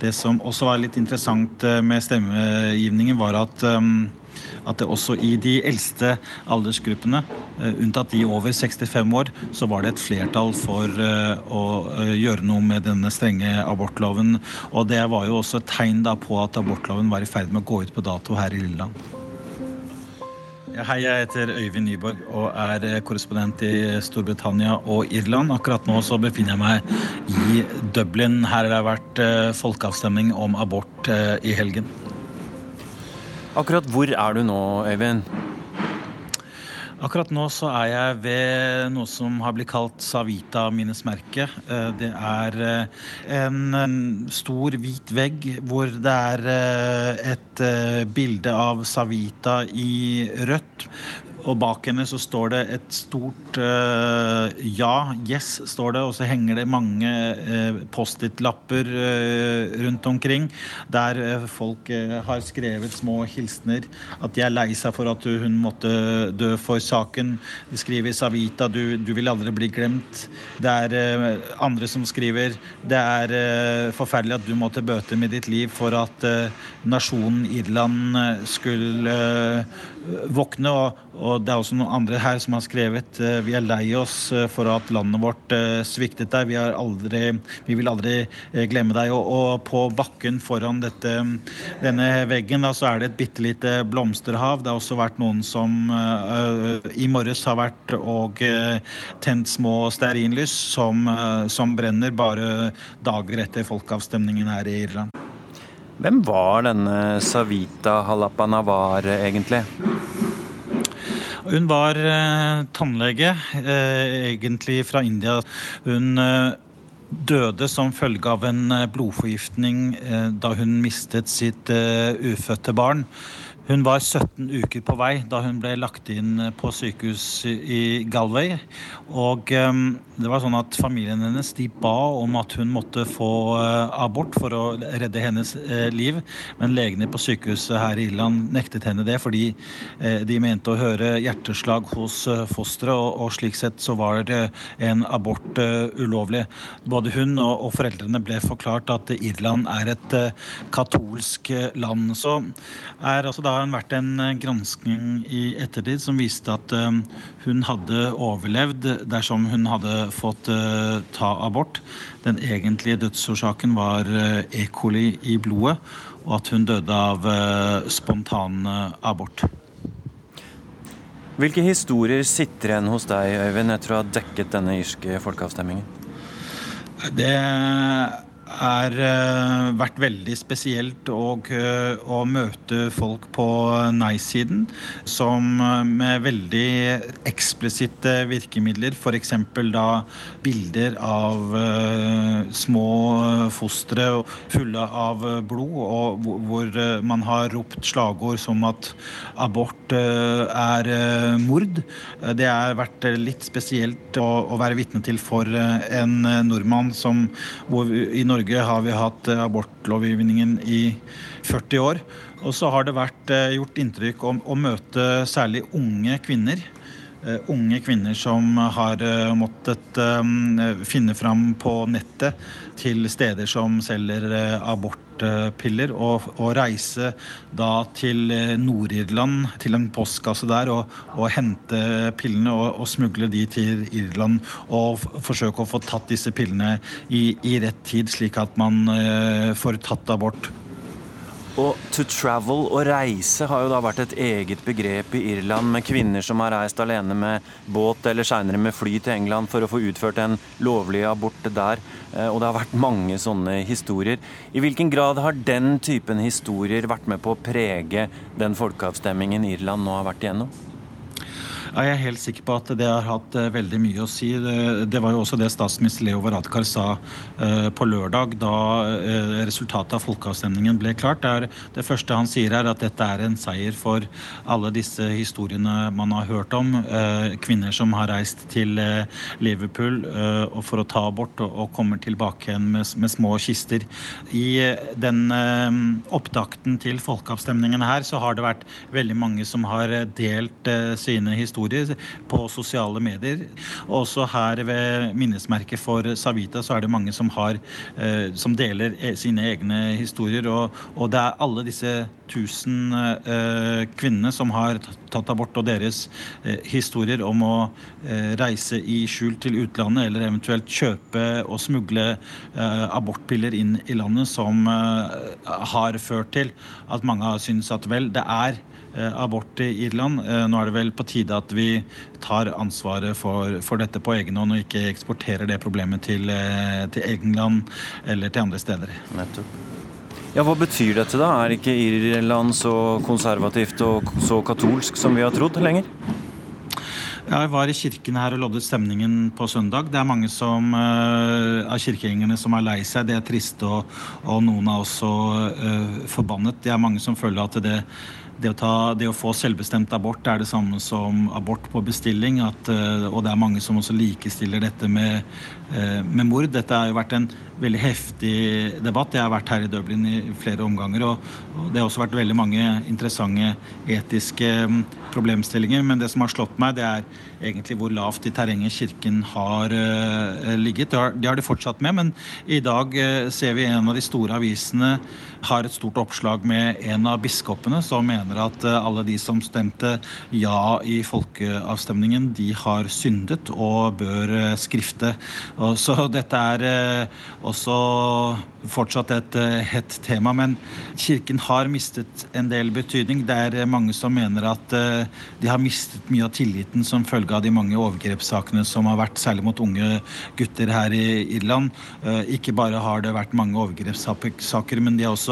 Det som også var litt interessant med stemmegivningen, var at at det også i de eldste aldersgruppene, eh, unntatt de over 65 år, så var det et flertall for eh, å eh, gjøre noe med denne strenge abortloven. Og det var jo også et tegn da på at abortloven var i ferd med å gå ut på dato her i Lilleland. Hei, jeg heter Øyvind Nyborg og er korrespondent i Storbritannia og Irland. Akkurat nå så befinner jeg meg i Dublin. Her har det vært folkeavstemning om abort i helgen. Akkurat hvor er du nå, Øyvind? Akkurat nå så er jeg ved noe som har blitt kalt Savita-minnesmerket. Eh, det er eh, en stor, hvit vegg hvor det er eh, et bilde av Savita i rødt. Og bak henne så står det et stort uh, ja, yes, står det, og så henger det mange uh, Post-It-lapper uh, rundt omkring der folk har skrevet små hilsener. At de er lei seg for at hun måtte dø for saken. De skriver 'Savita, du, du vil aldri bli glemt'. Det er andre som skriver 'Det er forferdelig at du måtte bøte med ditt liv for at nasjonen Irland skulle våkne'. og og det er også noen andre her som har skrevet uh, vi er lei oss uh, for at landet vårt uh, sviktet deg. Vi, aldri, vi, vil aldri glemme deg. Og, og, på bakken foran dette, denne veggen da, så er det et bitte lite blomsterhav. Det har også vært noen som i morges har vært og tent små stearinlys som, som brenner bare dager etter folkeavstemningen her i Irland. Hvem var denne Savita Halapanavar egentlig? Hun var eh, tannlege, eh, egentlig fra India. Hun eh, døde som følge av en eh, blodforgiftning eh, da hun mistet sitt eh, ufødte barn. Hun var 17 uker på vei da hun ble lagt inn på sykehus i Galway. Og um, det var sånn at familien hennes de ba om at hun måtte få uh, abort for å redde hennes liv. Men legene på sykehuset her i Irland nektet henne det fordi de mente å høre hjerteslag hos fosteret, og, slik sett så var en abort ulovlig. Både hun og, foreldrene ble forklart at Irland er et katolsk land. Så er altså da har vært en eh, granskning i ettertid som viste at eh, hun hadde overlevd dersom hun hadde fått eh, ta abort. Den egentlige dødsårsaken var E. coli i blodet, og at hun døde av spontan abort. Hvilke historier sitter igjen hos deg, Øyvind, etter å ha dekket denne irske folkeavstemningen? Det har uh, vært veldig spesielt og, uh, å møte folk på nei-siden som uh, med veldig eksplisitte virkemidler, f.eks. da bilder av små fostre fulle av blod, og hvor man har ropt slagord som at abort er mord. Det har vært litt spesielt å, å være vitne til for en nordmann som hvor i Norge Norge har vi hatt eh, abortlovgivningen i 40 år. Og så har det vært eh, gjort inntrykk om å møte særlig unge kvinner. Uh, unge kvinner som har måttet finne fram på nettet til steder som selger abort smertepiller og, og reise da til eh, Nord-Irland, til en postkasse der, og, og hente pillene og, og, smugle de til Irland. Og forsøke å få tatt disse pillene i, i rett tid, slik at man eh, får tatt abort. Og to travel, å reise, har jo da vært et eget begrep i Irland, med kvinner som har reist alene med båt eller seinere med fly til England for å få utført en lovlig abort der. Eh, og det har vært mange sånne historier. I hvilken grad har den typen historier vært med på å prege den folkeavstemmingen Irland nå har vært igjennom? Jeg er helt sikker på at det har hatt uh, veldig mye å si. Det, var jo også det statsminister Leo Varadkar sa uh, på lørdag da uh, resultatet av folkeavstemningen ble klart. Det, første han sier er at dette er en seier for alle disse historiene man har hørt om. kvinner som har reist til Liverpool for å ta abort og, kommer tilbake igjen med, små kister. I den opptakten til folkeavstemningen her så har det vært veldig mange som har delt sine historier historier på sosiale medier. Også her ved minnesmerket for Savita så er det mange som, har, eh, som deler e, sine egne historier. Og, og, det er alle disse tusen eh, kvinnene som har tatt abort, og deres eh, historier om å reise i skjul til utlandet, eller eventuelt kjøpe og smugle abortpiller inn i landet, som har ført til at mange har syntes at vel, det er abort i Irland. Eh, nå er det vel på tide at vi tar ansvaret for, for dette på egen hånd og ikke eksporterer det problemet til, eh, til England eller til andre steder. Nettopp. Ja, Hva betyr dette, da? Er ikke Irland så konservativt og så katolsk som vi har trodd lenger? Jeg var i kirken her og loddet stemningen på søndag. Det er mange som, uh, av kirkegjengerne som er lei seg. Det er trist, og, og noen er også uh, forbannet. Det er mange som føler at det det å, ta, det å, få selvbestemt abort er det samme som abort på bestilling. At, og det er mange som også likestiller dette med, med mord. Dette har jo vært en veldig heftig debatt. Jeg har vært her i Dublin i flere omganger. Og, det har også vært veldig mange interessante etiske mm, problemstillinger. Men det som har slått meg, det er egentlig hvor lavt i terrenget Kirken har uh, ligget. Det har, det har, de fortsatt med, men i dag ser vi en av de store avisene har et stort oppslag med en av biskopene som mener at uh, alle de som stemte ja i folkeavstemningen, de har syndet og bør skrifte. Så dette er også fortsatt et hett tema, men Kirken har mistet en del betydning. Det er mange som mener at de har mistet mye av tilliten som følge av de mange overgrepssakene som har vært, særlig mot unge gutter her i Irland. Eh, ikke bare har det vært mange overgrepssaker, men de har også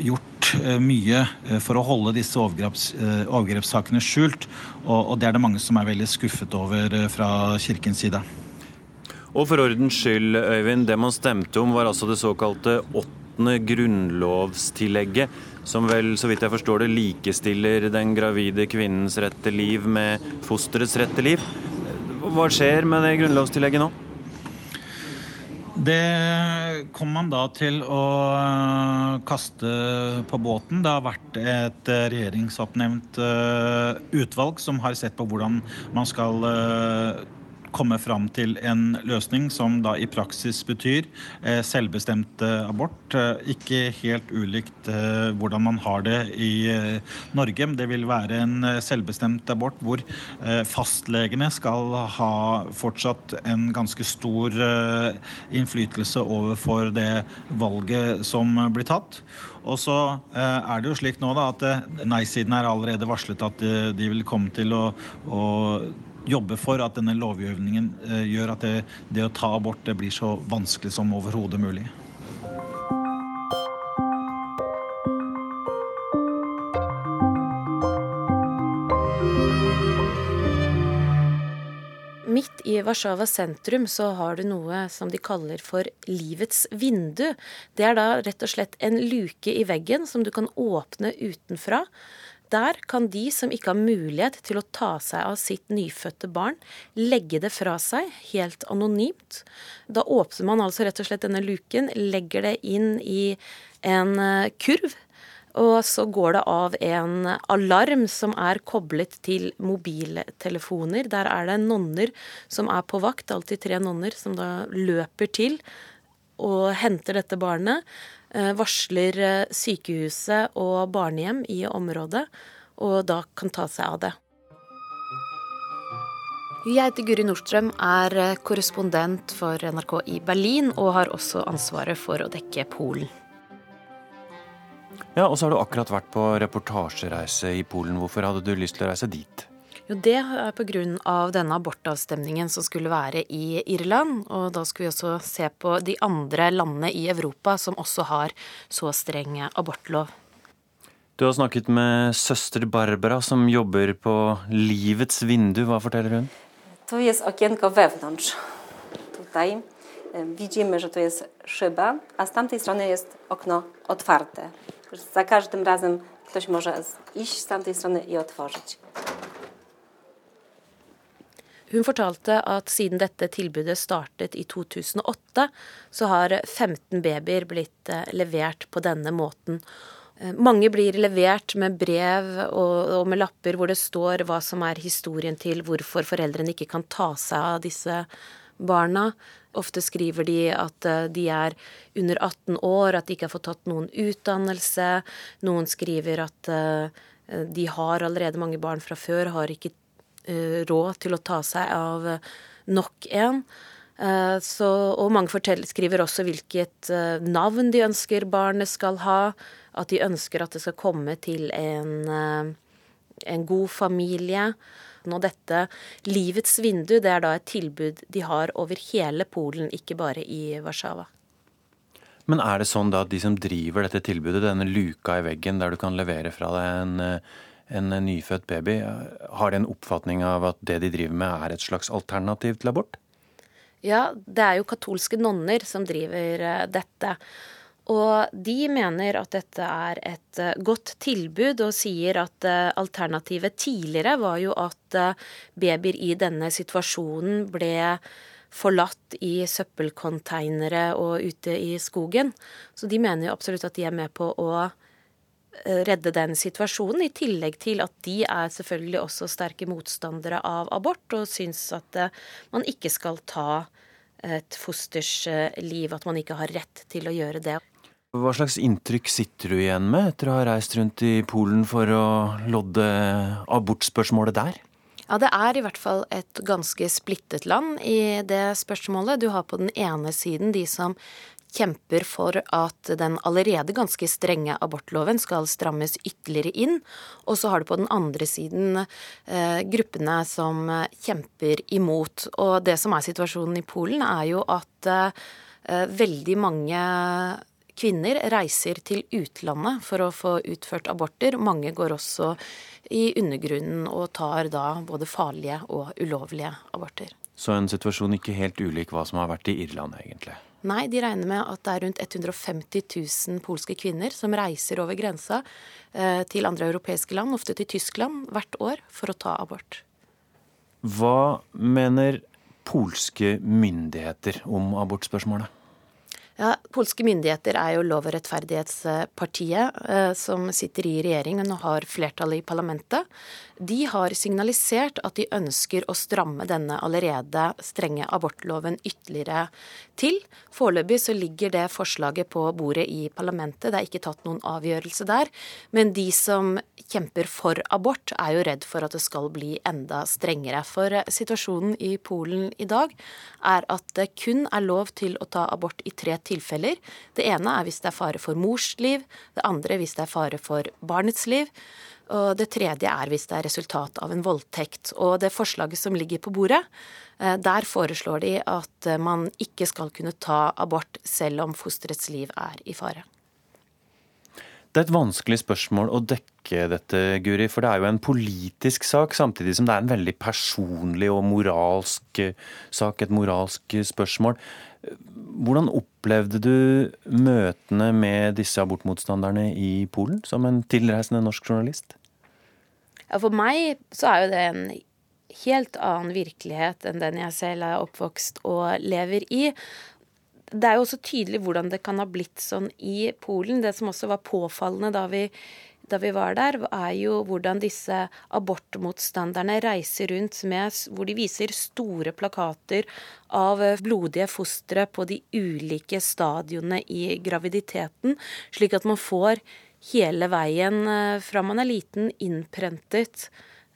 gjort eh, mye eh, for å holde disse overgreps, overgrepssakene skjult. Og det er det mange som er veldig skuffet over fra kirkens side. Og for ordens skyld, Øyvind, det man stemte om var altså det såkalte åttende grunnlovstillegget som vel, så vidt jeg forstår det, likestiller den gravide kvinnens rett til liv med fosterets rett til liv. Hva skjer med det grunnlovstillegget nå? Det kom man da til å eh, kaste på båten. Det har vært et eh, regjeringsoppnevnt eh, utvalg som har sett på hvordan man skal komme fram til en løsning som da i praksis betyr eh, selvbestemt eh, abort. Eh, ikke helt ulikt hvordan man har det i Norge. Det vil være en selvbestemt abort hvor fastlegene skal ha fortsatt en ganske stor innflytelse overfor det valget som blir tatt. Og så er det jo slik nå da at nei-siden er allerede varslet at de vil komme til å, å jobbe for at denne lovgivningen eh, gjør at det, det å ta abort det blir så vanskelig som overhodet mulig. Midt i Warszawa sentrum så har du noe som de kaller for livets vindu. Det er da rett og slett en luke i veggen som du kan åpne utenfra. Der kan de som ikke har mulighet til å ta seg av sitt nyfødte barn, legge det fra seg helt anonymt. Da åpner man altså rett og slett denne luken, legger det inn i en eh, kurv. Og så går det av en alarm som er koblet til mobiltelefoner. Der er det nonner som er på vakt, alltid tre nonner, som da løper til og henter dette barnet. Eh, varsler eh, sykehuset og barnehjem i området, og da kan ta seg av det. Jeg heter Guri Nordstrøm, er eh, korrespondent for NRK i Berlin og har også ansvaret for å dekke Polen. Ja, Og så har du akkurat vært på reportasjereise i Polen. Hvorfor hadde du lyst til å reise dit? Jo, Det er pga. denne abortavstemningen som skulle være i Irland. Og da skulle vi også se på de andre landene i Europa som også har så streng abortlov. Du har snakket med søster Barbara, som jobber på Livets vindu. Hva forteller hun? To jest okienko wewnątrz. Tutaj widzimy, że to jest szyba, a z tamtej strony jest okno otwarte. Za każdym razem ktoś może iść z tamtej strony i otworzyć. Hun fortalte at siden dette tilbudet startet i 2008, så har 15 babyer blitt eh, levert på denne måten. Eh, mange blir levert med brev og, med lapper hvor det står hva som er historien til hvorfor foreldrene ikke kan ta seg av disse barna. Ofte skriver de at eh, de er under 18 år, at de ikke har fått tatt noen utdannelse. Noen skriver at de har allerede mange barn fra før, har ikke råd til å ta seg av eh, nok en. Eh, så, og mange fortell, skriver også hvilket navn de ønsker barnet skal ha. At de ønsker at det skal komme til en, en god familie. Nå dette Livets vindu det er da et tilbud de har over hele Polen, ikke bare i Warszawa. Men er det sånn da at de som driver dette tilbudet, denne luka i veggen der du kan levere fra deg en en nyfødt baby, har de en oppfatning av at det de driver med er et slags alternativ til abort? Ja, det er jo katolske nonner som driver eh, dette. Og de mener at dette er et eh, godt tilbud, og sier at eh, alternativet tidligere var jo at eh, babyer i denne situasjonen ble forlatt i søppelkonteinere og ute i skogen. Så de mener jo absolutt at de er med på å redde den situasjonen, i tillegg til at de er selvfølgelig også sterke motstandere av abort, og syns at man ikke skal ta et fosters liv, at man ikke har rett til å gjøre det. Hva slags inntrykk sitter du igjen med etter å ha reist rundt i Polen for å lodde abortspørsmålet der? Ja, Det er i hvert fall et ganske splittet land i det spørsmålet. Du har på den ene siden de som kjemper for at den allerede ganske strenge abortloven skal strammes ytterligere inn. Og så har du på den andre siden eh, gruppene som kjemper imot. Og det som er situasjonen i Polen, er jo at eh, veldig mange Kvinner reiser til utlandet for å få utført aborter. Mange går også i undergrunnen og tar da både farlige og ulovlige aborter. Så en situasjon ikke helt ulik hva som har vært i Irland, egentlig? Nei, de regner med at det er rundt 150 000 polske kvinner som reiser over grensa eh, til andre europeiske land, ofte til Tyskland, hvert år for å ta abort. Hva mener polske myndigheter om abortspørsmålet? Ja, Polske myndigheter er jo Lov- og rettferdighetspartiet, eh, som sitter i regjeringen og har flertallet i parlamentet. De har signalisert at de ønsker å stramme denne allerede strenge abortloven ytterligere til. Foreløpig så ligger det forslaget på bordet i parlamentet, det er ikke tatt noen avgjørelse der. Men de som kjemper for abort, er jo redd for at det skal bli enda strengere. For situasjonen i Polen i dag er at det kun er lov til å ta abort i tre tilfeller. Det ene er hvis det er fare for mors liv, det andre hvis det er fare for barnets liv. Og det tredje er hvis det er resultat av en voldtekt. Og det forslaget som ligger på bordet, eh, der foreslår de at eh, man ikke skal kunne ta abort selv om fosterets liv er i fare. Det er et vanskelig spørsmål å dekke dette, Guri, for det er jo en politisk sak, samtidig som det er en veldig personlig og moralsk eh, sak, et moralsk spørsmål. Hvordan opplevde du møtene med disse abortmotstanderne i Polen, som en tilreisende norsk journalist? Ja, for meg så er jo det en helt annen virkelighet enn den jeg selv er oppvokst og lever i. Det er jo også tydelig hvordan det kan ha blitt sånn i Polen. Det som også var påfallende da vi, da vi var der, er jo hvordan disse abortmotstanderne reiser rundt med Hvor de viser store plakater av blodige fostre på de ulike stadionene i graviditeten, slik at man får hele veien eh, fra man er liten, innprentet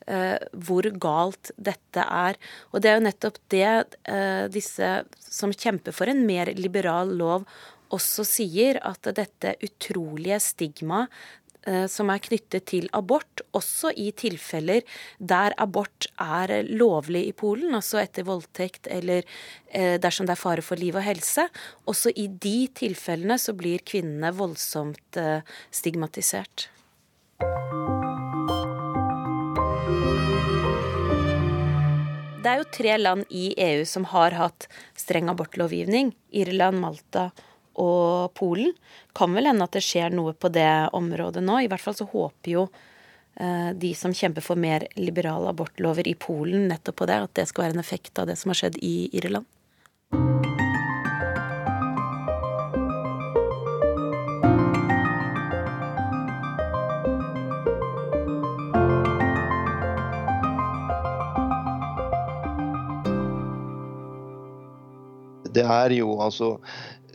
eh, hvor galt dette er. Og det er jo nettopp det eh, disse som kjemper for en mer liberal lov, også sier, at dette utrolige stigmaet Eh, som er knyttet til abort, også i tilfeller der abort er lovlig i Polen, altså etter voldtekt eller eh, dersom det er fare for liv og helse. Også i de tilfellene så blir kvinnene voldsomt eh, stigmatisert. Det er jo tre land i EU som har hatt streng abortlovgivning. Irland, Malta og og Polen. Kan vel hende at det skjer noe på det området nå. I hvert fall så håper jo eh, de som kjemper for mer liberale abortlover i Polen nettopp på det, at det skal være en effekt av det som har skjedd i Irland. Det er jo altså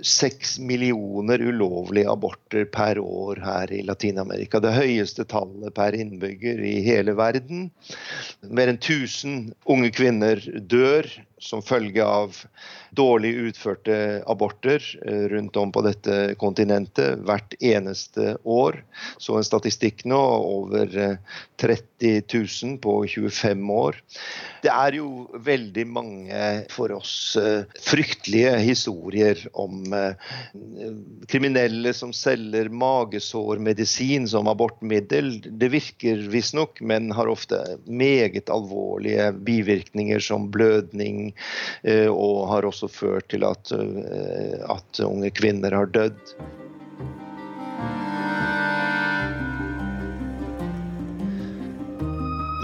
seks millioner ulovlige aborter per år her i Latin-Amerika. Det høyeste tallet per innbygger i hele verden. Mer enn 1000 unge kvinner dør som følge av dårlig utførte aborter eh, rundt om på dette kontinentet hvert eneste år. Så en statistikk nå over 30 eh, 000 på 25 år. Det er jo veldig mange for oss eh, fryktelige historier om kriminelle som selger magesårmedisin som abortmiddel. Det virker visstnok, men har ofte meget alvorlige bivirkninger som blødning, Eh, og har også ført til at, eh, at unge kvinner har dødd.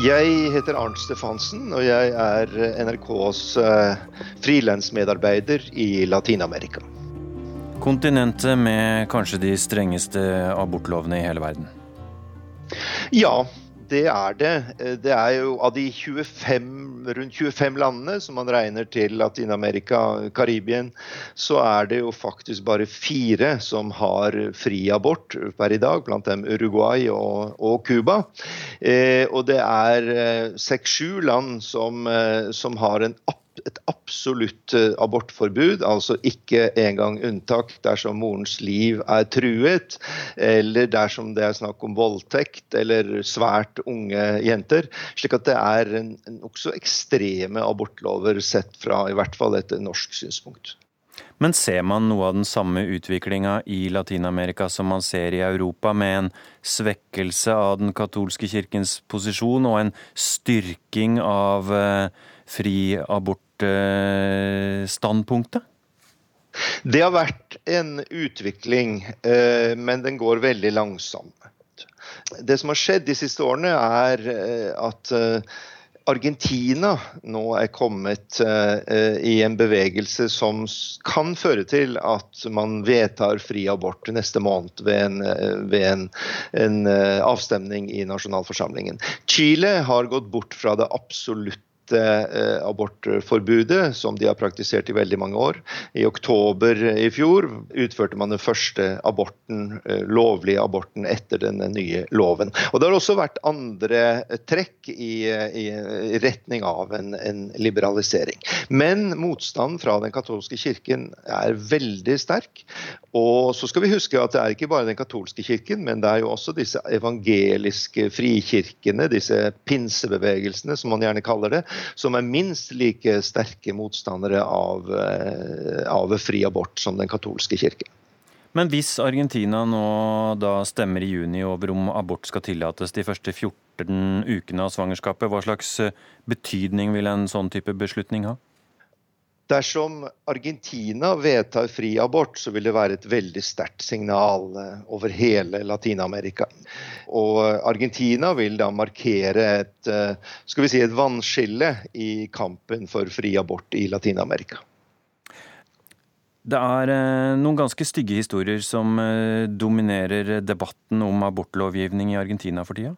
Jeg heter Arnt Stefansen, og jeg er NRKs eh, frilansmedarbeider i Latin-Amerika. Kontinentet med kanskje de strengeste abortlovene i hele verden? Ja, det er det. Det er jo av de 25, rundt 25 landene som man regner til Latin-Amerika, Karibien, så er det jo faktisk bare fire som har fri abort per i dag, blant dem Uruguay og Cuba. Eh, og det er eh, seks-sju land som, eh, som har en app et absolutt eh, abortforbud, altså ikke engang unntak dersom morens liv er truet, eller dersom det er snakk om voldtekt eller svært unge jenter. Slik at det er nokså ekstreme abortlover sett fra i hvert fall et norsk synspunkt. Men ser man noe av den samme utviklinga i Latin-Amerika som man ser i Europa, med en svekkelse av den katolske kirkens posisjon og en styrking av fri fri abort-standpunktet? Det har vært en utvikling, eh, men den går veldig langsomt. Det som har skjedd de siste årene, er eh, at eh, Argentina nå er kommet i en bevegelse som kan føre til at man vedtar fri abort neste måned ved en, ved en, en avstemning i nasjonalforsamlingen. Chile har gått bort fra det absolutt Eh, abortforbudet, som de har praktisert i veldig mange år. I oktober i fjor utførte man den første aborten, eh, lovlige aborten etter den nye loven. Og Det har også vært andre trekk i, i retning av en, en, liberalisering. Men motstanden fra den katolske kirken er veldig sterk. Og så skal vi huske at det er ikke bare den katolske kirken, men det er jo også disse evangeliske frikirkene, disse pinsebevegelsene, som man gjerne kaller det, som er minst like sterke motstandere av, eh, av fri abort som den katolske kirke. Men hvis Argentina nå da stemmer i juni over om abort skal tillates de første 14 ukene av svangerskapet, hva slags eh, betydning vil en sånn type beslutning ha? Dersom Argentina vedtar fri abort, så vil det være et veldig sterkt signal eh, over hele Latin-Amerika. Og Argentina vil da markere et, eh, skal vi si, et vannskille i kampen for fri abort i Latin-Amerika. Det er eh, noen ganske stygge historier som dominerer debatten om abortlovgivning i Argentina for tida?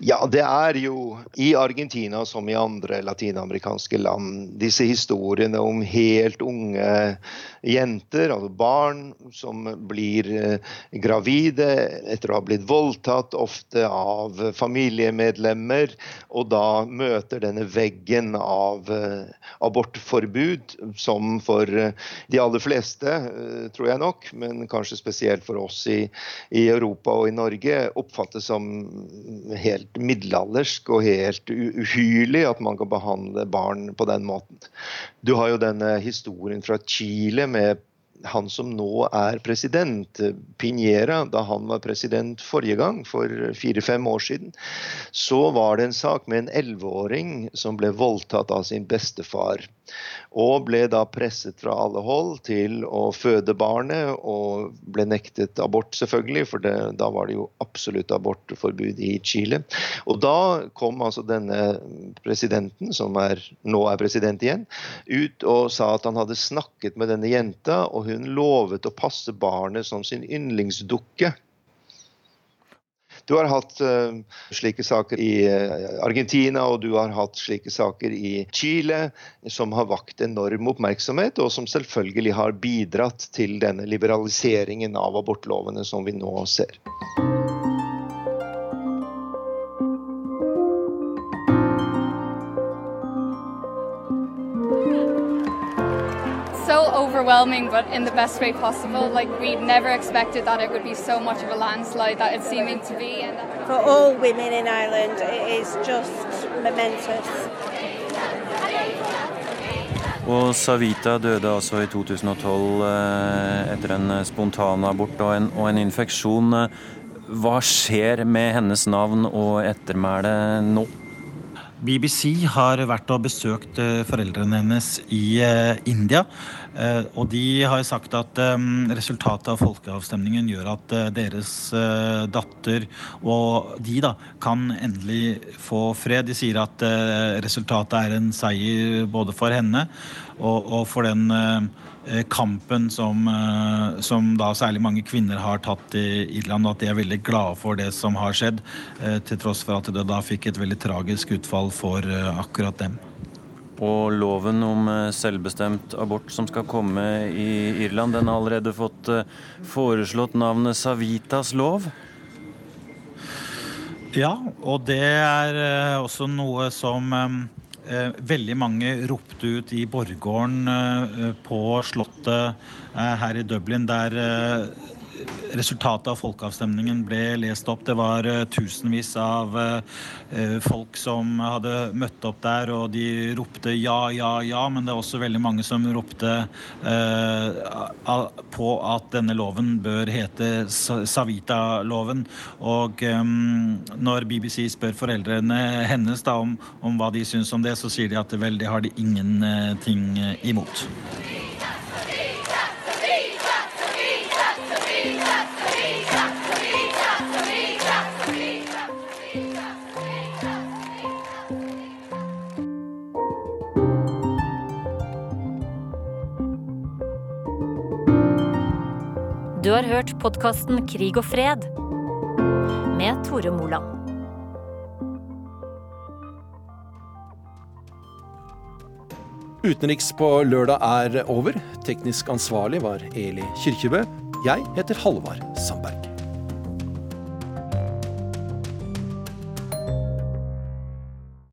Ja, det er jo i Argentina som i andre latinamerikanske land disse historiene om helt unge jenter, altså barn, som blir eh, gravide etter å ha blitt voldtatt, ofte av familiemedlemmer, og da møter denne veggen av eh, abortforbud, som for eh, de aller fleste, tror jeg nok, men kanskje spesielt for oss i, i Europa og i Norge, oppfattes som helt middelaldersk og helt uhyrlig at man kan behandle barn på den måten. Du har jo denne historien fra Chile med han som nå er president, Piñera, da han var president forrige gang, for fire-fem år siden, så var det en sak med en elleveåring som ble voldtatt av sin bestefar. Og ble da presset fra alle hold til å føde barnet, og ble nektet abort, selvfølgelig, for det, da var det jo absolutt abortforbud i Chile. Og da kom altså denne presidenten, som er, nå er president igjen, ut og sa at han hadde snakket med denne jenta. og hun lovet å passe barnet som sin yndlingsdukke. Du har hatt uh, slike saker i uh, Argentina og du har hatt slike saker i Chile som har vakt enorm oppmerksomhet, og som selvfølgelig har bidratt til denne liberaliseringen av abortlovene som vi nå ser. Overwhelming, but in the best way possible. Like we never expected that it would be so much of a landslide that it's seeming to be. And For all women in Ireland, it is just momentous. Og Savita døde altså i 2012 eh, etter en spontanabort og en, og en infeksjon. Hva skjer med hennes navn og ettermæle nå? BBC har vært og besøkt eh, foreldrene hennes i eh, India. Eh, og de har sagt at resultatet av folkeavstemningen gjør at deres datter og de da kan endelig få fred. De sier at resultatet er en seier både for henne og, for den Eh, kampen som, eh, som, da særlig mange kvinner har tatt i Irland, og at de er veldig glade for det som har skjedd, eh, til tross for at det da fikk et veldig tragisk utfall for akkurat dem. Og loven om selvbestemt abort som skal komme i Irland, den har allerede fått foreslått navnet Savitas lov? Ja, og det er også noe som Eh, veldig mange ropte ut i borggården eh, på Slottet eh, her i Dublin, der resultatet av folkeavstemningen ble lest opp. Det var uh, tusenvis av uh, folk som hadde møtt opp der, og de ropte ja, ja, ja. Men det er også veldig mange som ropte på at denne loven bør hete Savita-loven. Og um, når BBC spør foreldrene hennes da om, om, hva de syns om det, så sier de at vel, det har de ingenting imot. Du har hørt podkasten Krig og fred med Tore Moland. Utenriks på lørdag er over. Teknisk ansvarlig var Eli Kyrkjebø. Jeg heter Halvard Sandberg.